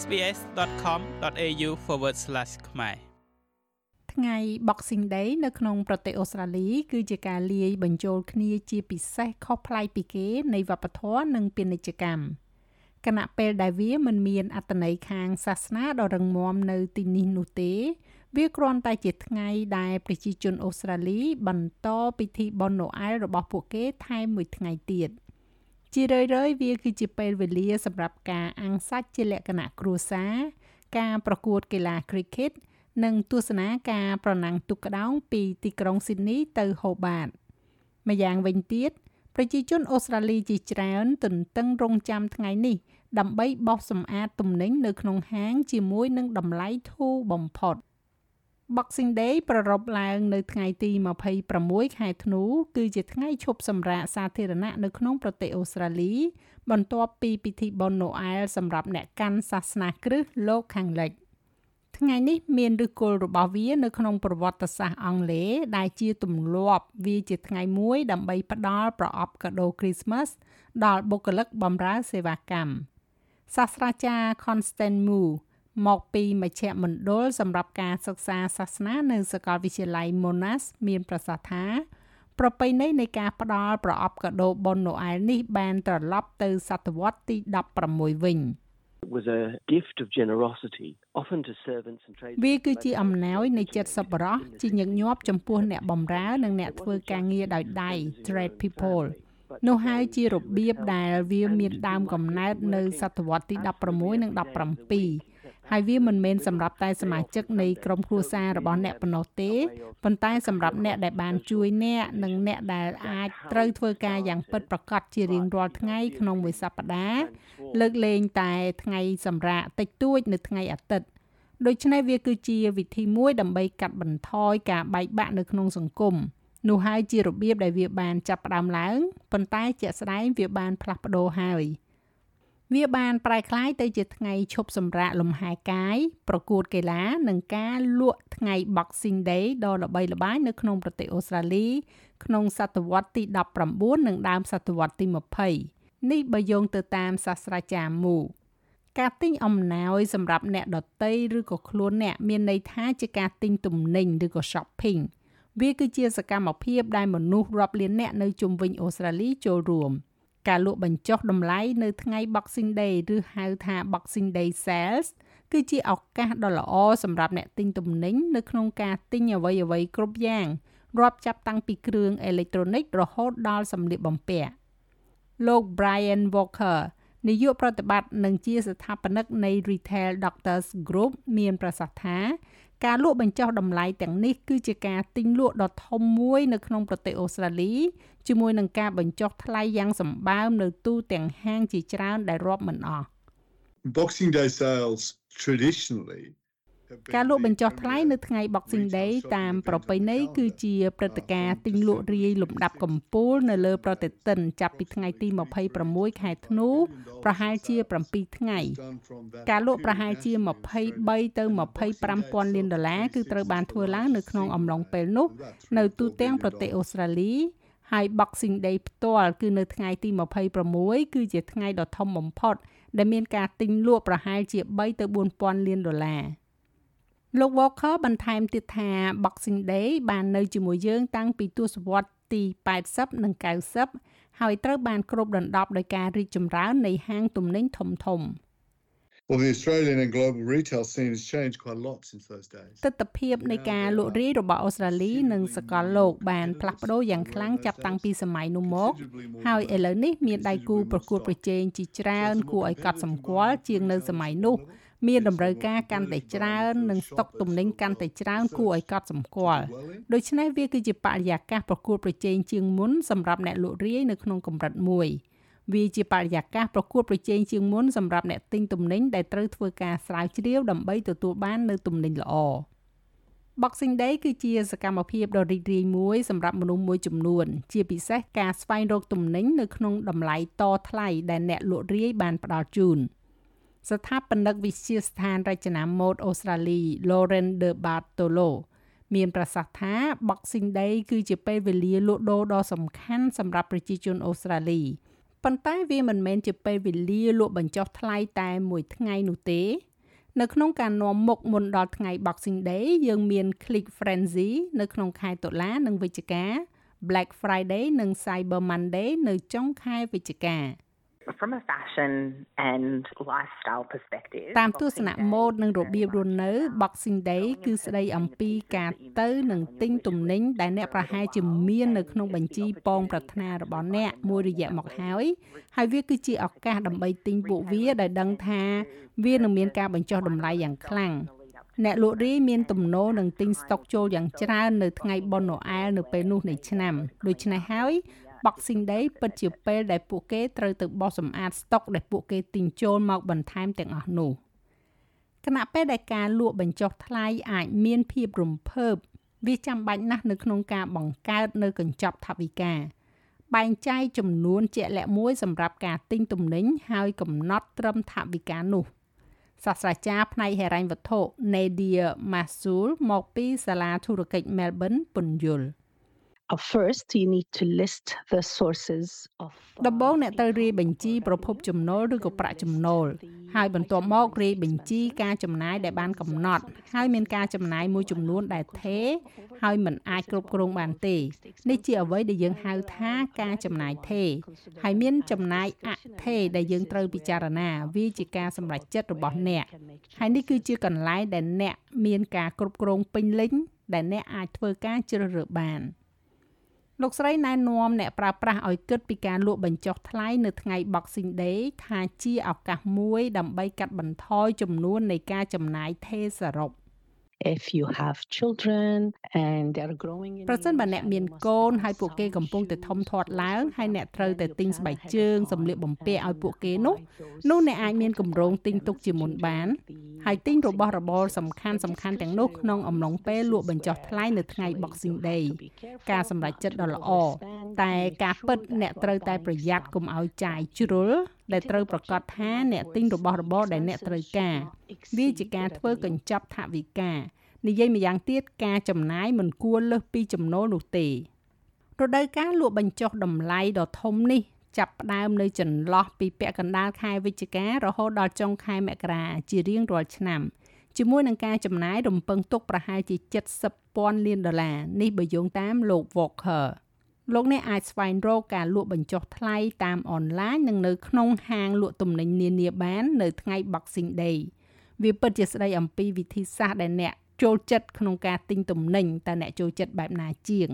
sbs.com.au/ ខ្មែរថ្ងៃ Boxing Day នៅក្នុងប្រទេសអូស្ត្រាលី គឺជាការលាយបញ្ចូលគ្នាជាពិសេសខុសប្លែកពីគេនៃវប្បធម៌និងពាណិជ្ជកម្មគណៈពេលដែលវាមិនមានអត្តន័យខាងសាសនាដ៏រឹងមាំនៅទីនេះនោះទេ វាគ្រាន់តែជាថ្ងៃដែលប្រជាជនអូស្ត្រាលី បន្តពិធីបុណ្យណូអែលរបស់ពួកគេថែមមួយថ្ងៃទៀត ជារឿយៗវាគឺជាពេលវេលាសម្រាប់ការអាំងសាច់ជាលក្ខណៈគ្រួសារការប្រកួតកីឡា cricket និងទស្សនាការប្រណាំងទូកក្ដោងពីទីក្រុងស៊ីដនីទៅហូបាតម្យ៉ាងវិញទៀតប្រជាជនអូស្ត្រាលីជាច្រើនទន្ទឹងរង់ចាំថ្ងៃនេះដើម្បីបោសសម្អាតទំនិញនៅក្នុងហាងជាមួយនឹងតម្លៃធូរបំផុត Boxing Day ប្រារព្ធឡើងនៅថ្ងៃទី26ខែធ្នូគឺជាថ្ងៃឈប់សម្រាកសាធារណៈនៅក្នុងប្រទេសអូស្ត្រាលី បន្ទាប់ពីពិធីបុណ្យណូអែលសម្រាប់អ្នកកាន់សាសនាគ្រឹស្តលោកខាងលិច។ថ្ងៃនេះមានឫសគល់របស់វានៅក្នុងប្រវត្តិសាស្ត្រអង់គ្លេសដែលជាទម្លាប់វាជាថ្ងៃមួយដើម្បីផ្ដល់ប្រអប់កាដូគ្រីស្មាស់ដល់បុគ្គលិកបម្រើសេវាកម្មសាស្ត្រាចារ្យ Constant Mu មកពីមជ្ឈមណ្ឌលសម្រាប់ការសិក្សាសាសនានៅសាកលវិទ្យាល័យ Monash មានប្រសាសន៍ថាប្រពៃណីនៃការផ្ដល់ប្រអប់កាដូបុណ្យណូអែលនេះបានត្រឡប់ទៅសតវត្សទី16វិញ។ was a gift of generosity often to servants and trade វាគឺជាអំណោយនៃចិត្តសប្បុរសជាញឹកញាប់ចំពោះអ្នកបម្រើនិងអ្នកធ្វើការងារដោយដៃ trade people នោះហើយជារបៀបដែលវាមានដើមកំណើតនៅសតវត្សទី16និង17 ហើយវាមិនមែនសម្រាប់តែសមាជិកនៃក្រុមគ្រួសាររបស់អ្នកប៉ុណ្ណោះទេប៉ុន្តែសម្រាប់អ្នកដែលបានជួយអ្នកនិងអ្នកដែលអាចត្រូវធ្វើការយ៉ាងពិតប្រាកដជារៀងរាល់ថ្ងៃក្នុងមួយសប្តាហ៍លើកលែងតែថ្ងៃសម្រាកតិចតួចនៅថ្ងៃអាទិត្យដូច្នេះវាគឺជាវិធីមួយដើម្បីកាត់បន្ថយការបែកបាក់នៅក្នុងសង្គមនោះហើយជារបៀបដែលវាបានចាប់ផ្ដើមឡើងប៉ុន្តែជាក់ស្ដែងវាបានផ្លាស់ប្ដូរហើយ។ វាបានប្រែក្លាយទៅជាថ្ងៃឈប់សម្រាកលំហែកាយប្រកួតកីឡា និងការលក់ថ្ងៃ Boxing Day ដ៏ល្បីល្បាញនៅក្នុងប្រទេសអូស្ត្រាលី ក្នុងសតវត្សទី19និងដើមសតវត្សទី20នេះបើយោងទៅតាមសាស្ត្រាចារ្យមូការទិញអំណោយសម្រាប់អ្នកដតីឬក៏ខ្លួនអ្នកមានន័យថាជាការទិញទំនិញឬក៏ shopping វាគឺជាសកម្មភាពដែលមនុស្សរាប់លានអ្នកនៅជុំវិញអូស្ត្រាលីចូលរួម។ ការលក់បញ្ចុះតម្លៃនៅថ្ងៃ Boxing Day ឬហៅថា Boxing Day Sales គឺជាឱកាសដ៏ល្អសម្រាប់អ្នកទិញទំនិញនៅក្នុងការទិញអ្វីៗគ្រប់យ៉ាងរាប់ចាប់តាំងពីគ្រឿងអេឡិចត្រូនិករហូតដល់សម្លៀកបំពាក់លោក Brian Walker នាយកប្រតិបត្តិនិងជាស្ថាបនិកនៃ Retail Doctors Group មានប្រសាសន៍ថា ការលក់បញ្ចុះតម្លៃទាំងនេះគឺជាការទិញលក់ដ៏ធំមួយនៅក្នុងប្រទេសអូស្ត្រាលីជាមួយនឹងការបញ្ចុះថ្លៃយ៉ាងសម្បើមនៅទូទាំងហាងជាច្រើនដែលរាប់មិនអស់ Boxing Day sales traditionally ការលក់បញ្ចុះថ្លៃនៅថ្ងៃ Boxing Day តាមប្រពៃណីគឺជាព្រឹត្តិការណ៍ទិញលក់រាយលំដាប់កំពូលនៅលើប្រតិទិនចាប់ពីថ្ងៃទី26ខែធ្នូប្រហែលជា7ថ្ងៃ ការលក់ប្រហែលជា23ទៅ25ពាន់លានដុល្លារគឺត្រូវបានធ្វើឡើងនៅក្នុងអំឡុងពេលនោះ នៅទូទាំងប្រទេសអូស្ត្រាលីហើយ Boxing Day ផ្ទាល់គឺនៅថ្ងៃទី26គឺជាថ្ងៃដ៏ធំបំផុតដែលមានការទិញលក់ប្រហែលជា3ទៅ4000លានដុល្លារ លោក Walker បន្ថែមទៀតថា Boxing Day បាននៅជាមួយយើងតាំងពីទសវត្សរ៍ទី80និង90ហើយត្រូវបានគ្របដណ្ដប់ដោយការរីកចម្រើននៃហាងទំនិញធំធំ Well the Australian and global retail scene has changed quite a lot since those days. ទស្សនវិជ្ជានៃការលក់រាយរបស់អូស្ត្រាលីនិងសកលលោកបានផ្លាស់ប្ដូរយ៉ាងខ្លាំងចាប់តាំងពីសម័យនោះមក ហើយឥឡូវនេះមានដៃគូប្រកួតប្រជែងជាច្រើនគួរឲ្យកត់សម្គាល់ជាងនៅសម័យនោះ មានតម្រូវការកាន់តែច្រើន និងស្តុកទំនិញកាន់តែច្រើនគួរឲ្យកត់សម្គាល់ដូច្នេះវាគឺជាបរិយាកាសប្រកួតប្រជែងជាងមុនសម្រាប់អ្នកលក់រាយនៅក្នុងកម្រិតមួយវាជាបរិយាកាសប្រកួតប្រជែងជាងមុនសម្រាប់អ្នកទិញទំនិញដែលត្រូវធ្វើការស្រាវជ្រាវដើម្បីទទួលបាននូវទំនិញល្អ Boxing Day គឺជាសកម្មភាពដ៏រីករាយមួយសម្រាប់មនុស្សមួយចំនួន ជាពិសេសការស្វែងរកទំនិញនៅក្នុងតម្លៃតថ្លៃដែលអ្នកលក់រាយបានផ្ដល់ជូន។ ស្ថាបនិកវិទ្យាស្ថានរចនាម៉ូដអូស្ត្រាលី Lauren de Bartolo មានប្រសាសន៍ថា Boxing Day គឺជាពេលវេលាលក់ដូរដ៏សំខាន់សម្រាប់ប្រជាជនអូស្ត្រាលីប៉ុន្តែវាមិនមែនជាពេលវេលាលក់បញ្ចុះថ្លៃតែមួយថ្ងៃនោះទេ នៅក្នុងការនាំមុខមុនដល់ថ្ងៃ Boxing Day យើងមាន Click Frenzy នៅក្នុងខែតុលានិងវិច្ឆិកា Black Friday និង Cyber Monday នៅចុងខែវិច្ឆិកា from a fashion and lifestyle perspective តាមទស្សនៈម៉ូដនិងរបៀបរស់នៅ Boxing Day គឺស្ដីអំពីការទៅនិងទិញទំនិញដែលអ្នកប្រហែលជាមាននៅក្នុងបញ្ជីពងប្រាថ្នារបស់អ្នកមួយរយៈមកហើយហើយវាគឺជាឱកាសដើម្បីទិញពួកវាដែលដឹងថាវានឹងមានការបញ្ចុះតម្លៃយ៉ាងខ្លាំងអ្នកលក់រាយមានទំនោរនឹងទិញស្តុកចូលយ៉ាងច្រើននៅថ្ងៃបុណ្យណូអែលនៅពេលនោះនៃឆ្នាំដូច្នេះហើយ Boxing Day ពិតជាពេលដែលពួកគេត្រូវទៅបោះសម្អាតស្តុកដែលពួកគេទិញចូលមកបន្ថែមទាំងអស់នោះគណៈពេលដែលការលក់បញ្ចុះថ្លៃអាចមានភាពរំភើបវាចាំបាច់ណាស់នៅក្នុងការបង្កើតនៅកញ្ចប់ថវិកាបែងចែកចំនួនជាក់លាក់មួយសម្រាប់ការទិញទំនិញហើយកំណត់ត្រឹមថវិកានោះសាស្ត្រាចារ្យផ្នែកហិរញ្ញវត្ថុ Nadia Masul មកពីសាលាធុរកិច្ច Melbourne ពន្យល់ Uh, first you need to list the sources of ដំបូងអ្នកត្រូវរាយបញ្ជីប្រភពចំណូលឬក៏ប្រាក់ចំណូលហើយបន្ទាប់មករាយបញ្ជីការចំណាយដែលបានកំណត់ ហើយមានការចំណាយមួយចំនួនដែលថេហើយមិនអាចគ្រប់គ្រងបានទេនេះជាអ្វីដែលយើងហៅថាការចំណាយថេហើយមានចំណាយអថេដែលយើងត្រូវពិចារណាវាជាការសម្រេចចិត្តរបស់អ្នកហើយនេះគឺជាកន្លែងដែលអ្នកមានការគ្រប់គ្រងពេញលេញដែលអ្នកអាចធ្វើការជ្រើសរើសបាន។ លោកស្រីណែនាំអ្នកប្រើប្រាស់ឲ្យគិតពីការលក់បញ្ចុះថ្លៃនៅថ្ងៃ Boxing Day ថាជាឱកាសមួយដើម្បីកាត់បន្ថយចំនួននៃការចំណាយថេសរុប។ if you have children and they are growing in ប្រសិនបើអ្នកមានកូនហើយពួកគេកំពុងតែធំធាត់ឡើងហើយអ្នកត្រូវតែទិញស្បែកជើងសម្លៀកបំពាក់ឲ្យពួកគេនោះនោះអ្នកអាចមានគម្រោងទិញទុកជាមុនបានហើយទិញរបស់របរសំខាន់សំខាន់ទាំងនោះក្នុងអំឡុងពេលលក់បញ្ចុះថ្លៃនៅថ្ងៃ Boxing Day ការសម្រេចចិត្តដ៏ល្អតែការពិតអ្នកត្រូវតែប្រយ័ត្នកុំឲ្យចាយជ្រុល ដែលត្រូវប្រកាសថាអ្នកទិញរបស់របរដែលអ្នកត្រូវការវាជាការធ្វើកញ្ចប់ថវិកានិយាយម្យ៉ាងទៀតការចំណាយមិនគួរលើសពីចំណូលនោះទេរដូវកាលលក់បញ្ចុះតម្លៃដ៏ធំនេះចាប់ផ្ដើមនៅចន្លោះពីពាក់កណ្ដាលខែវិច្ឆិការហូតដល់ចុងខែមករាជារៀងរាល់ឆ្នាំជាមួយនឹងការចំណាយរំពឹងទុកប្រហែលជា70,000លានដុល្លារនេះបើយោងតាមលោក Walker លោកអ្នកអាចស្វែងរកការលក់បញ្ចុះថ្លៃតាមអនឡាញនិងនៅក្នុងហាងលក់ទំនិញនានាបាននៅថ្ងៃ Boxing Day វាពិតជាស្ដីអំពីវិធីសាស្ត្រដែលអ្នកចូលចិត្តក្នុងការទិញទំនិញតើអ្នកចូលចិត្តបែបណាជាង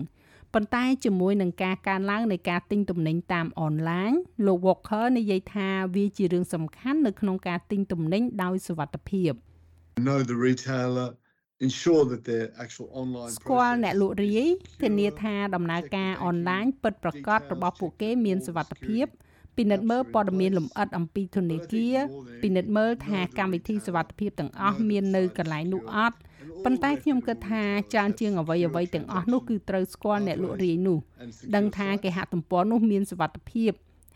ប៉ុន្តែជាមួយនឹងការកើនឡើងនៃការទិញទំនិញតាមអនឡាញលោក Walker និយាយថាវាជារឿងសំខាន់នៅក្នុងការទិញទំនិញដោយសុវត្ថិភាព know the retailer ensure that their actual online ស្គាល់អ្នកលក់រាយធានាថាដំណើរការអនឡាញពិតប្រាកដរបស់ពួកគេមានសុវត្ថិភាពពិនិត្យមើលព័ត៌មានលម្អិតអំពីធនាគារពិនិត្យមើលថាកម្មវិធីសុវត្ថិភាពទាំងអស់មាននៅកន្លែងនោះអត់ប៉ុន្តែខ្ញុំគិតថាច្រើនជាងអ្វីអ្វីទាំងអស់នោះគឺត្រូវស្គាល់អ្នកលក់រាយនោះដឹងថាគេហទំព័រនោះមានសុវត្ថិភាព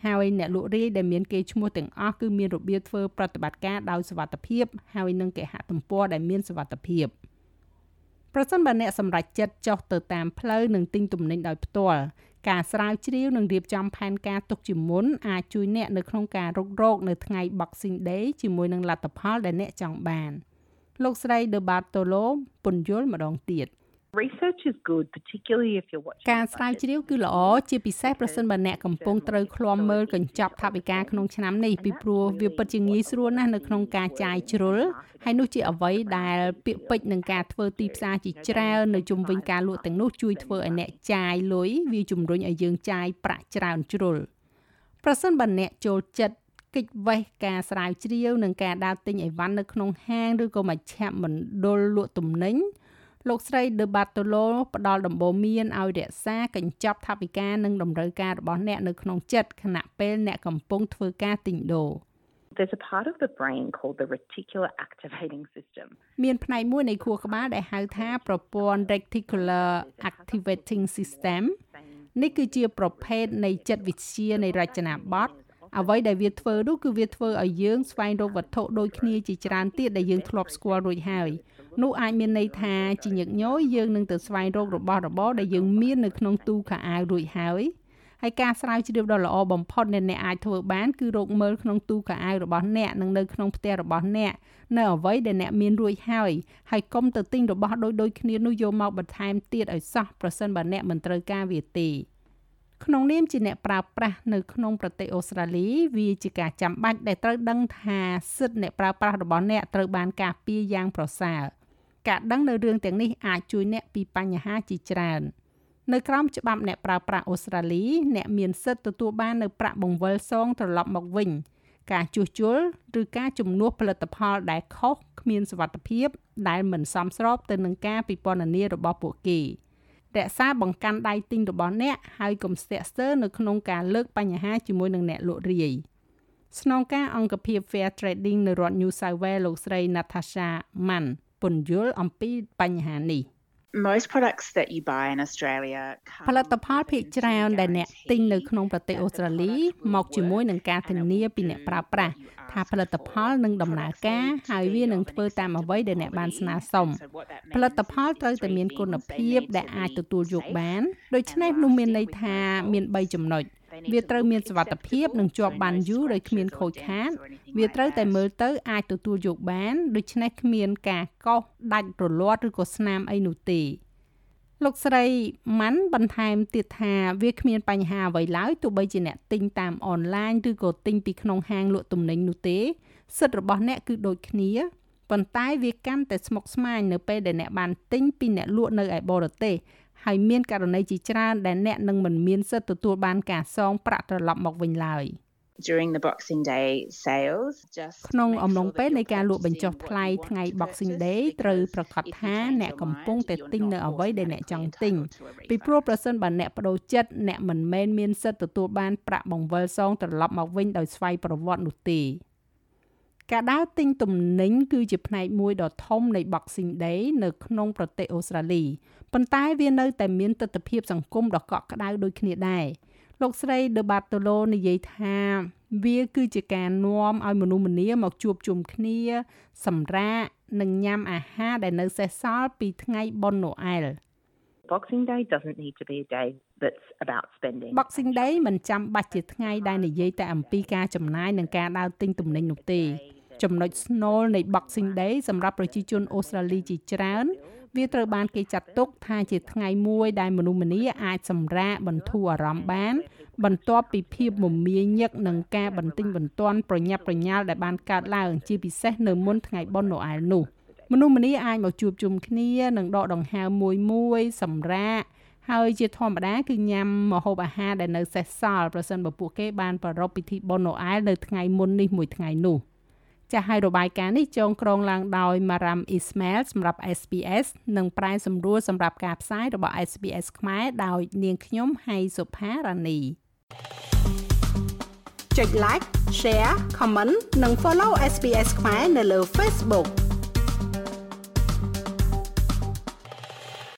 ហើយអ្នកលក់រាយដែលមានគេឈ្មោះទាំងអស់គឺមានរបៀបធ្វើប្រតិបត្តិការដោយសុវត្ថិភាពហើយនឹងគេហទំព័រដែលមានសុវត្ថិភាពប្រសិនបើអ្នកសម្រេចចិត្តចុះទៅតាមផ្លូវនិងទិញទំនិញដោយផ្ទាល់ការស្រាវជ្រាវនិងរៀបចំផែនការទុកជាមុនអាចជួយអ្នកនៅក្នុងការរុករកនៅថ្ងៃ Boxing Day ជាមួយនឹងលទ្ធផលដែលអ្នកចង់បាន លោកស្រី De Bartolo ពន្យល់ម្ដងទៀត Research is good particularly if you're watching ការស្រាវជ្រាវគឺល្អជាពិសេសប្រសិនបើអ្នកកំពុងត្រូវឃ្លាំមើលកញ្ចប់ថវិកាក្នុងឆ្នាំនេះពីព្រោះវាពិតជាងាយស្រួលណាស់នៅក្នុងការចាយជ្រុលហើយនោះជាអ្វីដែលពាក្យពេចន៍នឹងការធ្វើទីផ្សារជាច្រើននៅជុំវិញការលក់ទាំងនោះជួយធ្វើឲ្យអ្នកចាយលុយវាជំរុញឲ្យយើងចាយប្រាក់ច្រើនជ្រុលប្រសិនបើអ្នកចូលចិត្តកិច្ចវេះការស្រាវជ្រាវនិងការដើរទិញអីវ៉ាន់នៅក្នុងហាងឬក៏មជ្ឈមណ្ឌលលក់ទំនិញ លោកស្រី De Bartolo ផ្ដល់ដំបូន្មានឲ្យរក្សាកញ្ចប់ថវិកានិងតម្រូវការរបស់អ្នកនៅក្នុងចិត្តខណៈពេលអ្នកកំពុងធ្វើការទិញដូរ There's a part of the brain called the reticular activating system មានផ្នែកមួយនៃខួរក្បាលដែលហៅថាប្រព័ន្ធ reticular activating system នេះគឺជាប្រភេទនៃចិត្តវិទ្យានៃរចនាប័ទ្មអ្វីដែលវាធ្វើនោះគឺវាធ្វើឲ្យយើងស្វែងរកវត្ថុដូចគ្នាជាច្រើនទៀតដែលយើងធ្លាប់ស្គាល់រួចហើយ នោះអាចមានន័យថាជាញឹកញយយើងនឹងទៅស្វែងរករបស់របរដែលយើងមាននៅក្នុងទូខោអាវរួចហើយហើយការស្រាវជ្រាវដ៏ល្អបំផុតដែលអ្នកអាចធ្វើបានគឺរកមើលក្នុងទូកៅអៅរបស់អ្នកនិងនៅក្នុងផ្ទះរបស់អ្នកនៅអ្វីដែលអ្នកមានរួចហើយហើយកុំទៅទិញរបស់ដូចដូចគ្នានោះយកមកបន្ថែមទៀតឲ្យសោះប្រសិនបើអ្នកមិនត្រូវការវាទេក្នុងនាមជាអ្នកប្រើប្រាស់នៅក្នុងប្រទេសអូស្ត្រាលីវាជាការចាំបាច់ដែលត្រូវដឹងថាសិទ្ធិអ្នកប្រើប្រាស់របស់អ្នកត្រូវបានការពារយ៉ាងប្រសើរ ការដឹងនៅរឿងទាំងនេះអាចជួយអ្នកពីបញ្ហាជាច្រើន។នៅក្រោមច្បាប់អ្នកប្រើប្រាស់អូស្ត្រាលីអ្នកមានសិទ្ធិទទួលបាននៅប្រាក់បង្វិលសងត្រឡប់មកវិញ ការជួសជុលឬការជំនួសផលិតផលដែលខុសគ្មានសុវត្ថិភាព ដែលមិនសមស្របទៅនឹងការពិពណ៌នារបស់ពួកគេរក្សាបង្កាន់ដៃទិញរបស់អ្នកហើយកុំស្ទាក់ស្ទើរនៅក្នុងការលើកបញ្ហាជាមួយនឹងអ្នកលក់រាយស្នងការអង្គភាព Fair Trading នៅរដ្ឋ New South Wales លោកស្រី Natasha Mann ពន្យល់អំពីបញ្ហានេះ។ most products that you buy in Australia ផលិតផលភាគច្រើនដែលអ្នកទិញនៅក្នុងប្រទេសអូស្ត្រាលីមកជាមួយនឹងការធានាពីអ្នកប្រើប្រាស់ថាផលិតផលនឹងដំណើរការហើយវានឹងធ្វើតាមអ្វីដែលអ្នកបានស្នើសុំផលិតផលត្រូវតែមានគុណភាពដែលអាចទទួលយកបានដូច្នេះនោះមានន័យថាមាន3ចំណុច វាត្រូវមានសុវត្ថិភាពនិងជាប់បានយូរដោយគ្មានខូចខាត វាត្រូវតែមើលទៅអាចទទួលយកបានដូច្នេះគ្មានការកោសដាច់រលាត់ឬក៏ស្នាមអីនោះទេលោកស្រីម៉ាន់បន្ថែមទៀតថាវាគ្មានបញ្ហាអ្វីឡើយទោះបីជាអ្នកទិញតាមអនឡាញឬក៏ទិញពីក្នុងហាងលក់ទំនិញនោះទេ សិទ្ធិរបស់អ្នកគឺដូចគ្នាប៉ុន្តែវាកាន់តែស្មុគស្មាញនៅពេលដែលអ្នកបានទិញពីអ្នកលក់នៅឯបរទេស ហើយមានករណីជាច្រើនដែលអ្នកនឹងមិនមានសិទ្ធិទទួលបានការសងប្រាក់ត្រឡប់មកវិញឡើយ during the Boxing Day sales just ក្នុងអំឡុងពេលនៃការលក់បញ្ចុះថ្លៃថ្ងៃ Boxing Day ត្រូវប្រកាសថាអ្នកកំពុងតែទិញនៅអ្វីដែលអ្នកចង់ទិញពីព្រោះប្រសិនបើអ្នកបដូរចិត្តអ្នកមិនមែនមានសិទ្ធិទទួលបានប្រាក់បង្វិលសងត្រឡប់មកវិញដោយស្វ័យប្រវត្តិនោះទេ ការដើរទិញទំនិញគឺជាផ្នែកមួយដ៏ធំនៃ Boxing Day នៅក្នុងប្រទេសអូស្ត្រាលីប៉ុន្តែវានៅតែមានទស្សនវិជ្ជាសង្គមដ៏កក់ក្ដៅដូចគ្នាដែរលោកស្រី De Bartolo និយាយថាវាគឺជាការនាំឲ្យមនុស្សម្នាមកជួបជុំគ្នា សម្រាកនិងញ៉ាំអាហារដែលនៅសេសសល់ពីថ្ងៃបុណ្យណូអែល Boxing Day doesn't need to be a day that's about spending. Boxing Day មិនចាំបាច់ជាថ្ងៃដែលនិយាយតែអំពីការចំណាយនិងការដើរទិញទំនិញនោះទេ ចំណុចស្នូលនៃ Boxing Day សម្រាប់ប្រជាជនអូស្ត្រាលីជាច្រើន វាត្រូវបានគេចាត់ទុកថាជាថ្ងៃមួយដែលមនុស្សម្នាអាចសម្រាកបន្ធូរអារម្មណ៍បាន បន្ទាប់ពីភាពមមាញឹកនឹងការបន្ទិញបន្ទាន់ប្រញាប់ប្រញាល់ដែលបានកើតឡើងជាពិសេសនៅមុនថ្ងៃបុណ្យណូអែលនោះមនុស្សម្នាអាចមកជួបជុំគ្នានិងដកដង្ហើមមួយមួយសម្រាកហើយជាធម្មតាគឺញ៉ាំម្ហូបអាហារដែលនៅសេសសល់ប្រសិនបើពួកគេបានប្រារព្ធពិធីបុណ្យណូអែលនៅថ្ងៃមុននេះមួយថ្ងៃនោះ។ ចាស់ហើយរបាយការណ៍នេះចងក្រងឡើងដោយ Maram Ismail សម្រាប់ SPS និងប្រែសម្រួលសម្រាប់ការផ្សាយរបស់ SPS ខ្មែរដោយនាងខ្ញុំហៃសុផារ៉ានីចុច like share comment និង follow SPS ខ្មែរនៅលើ Facebook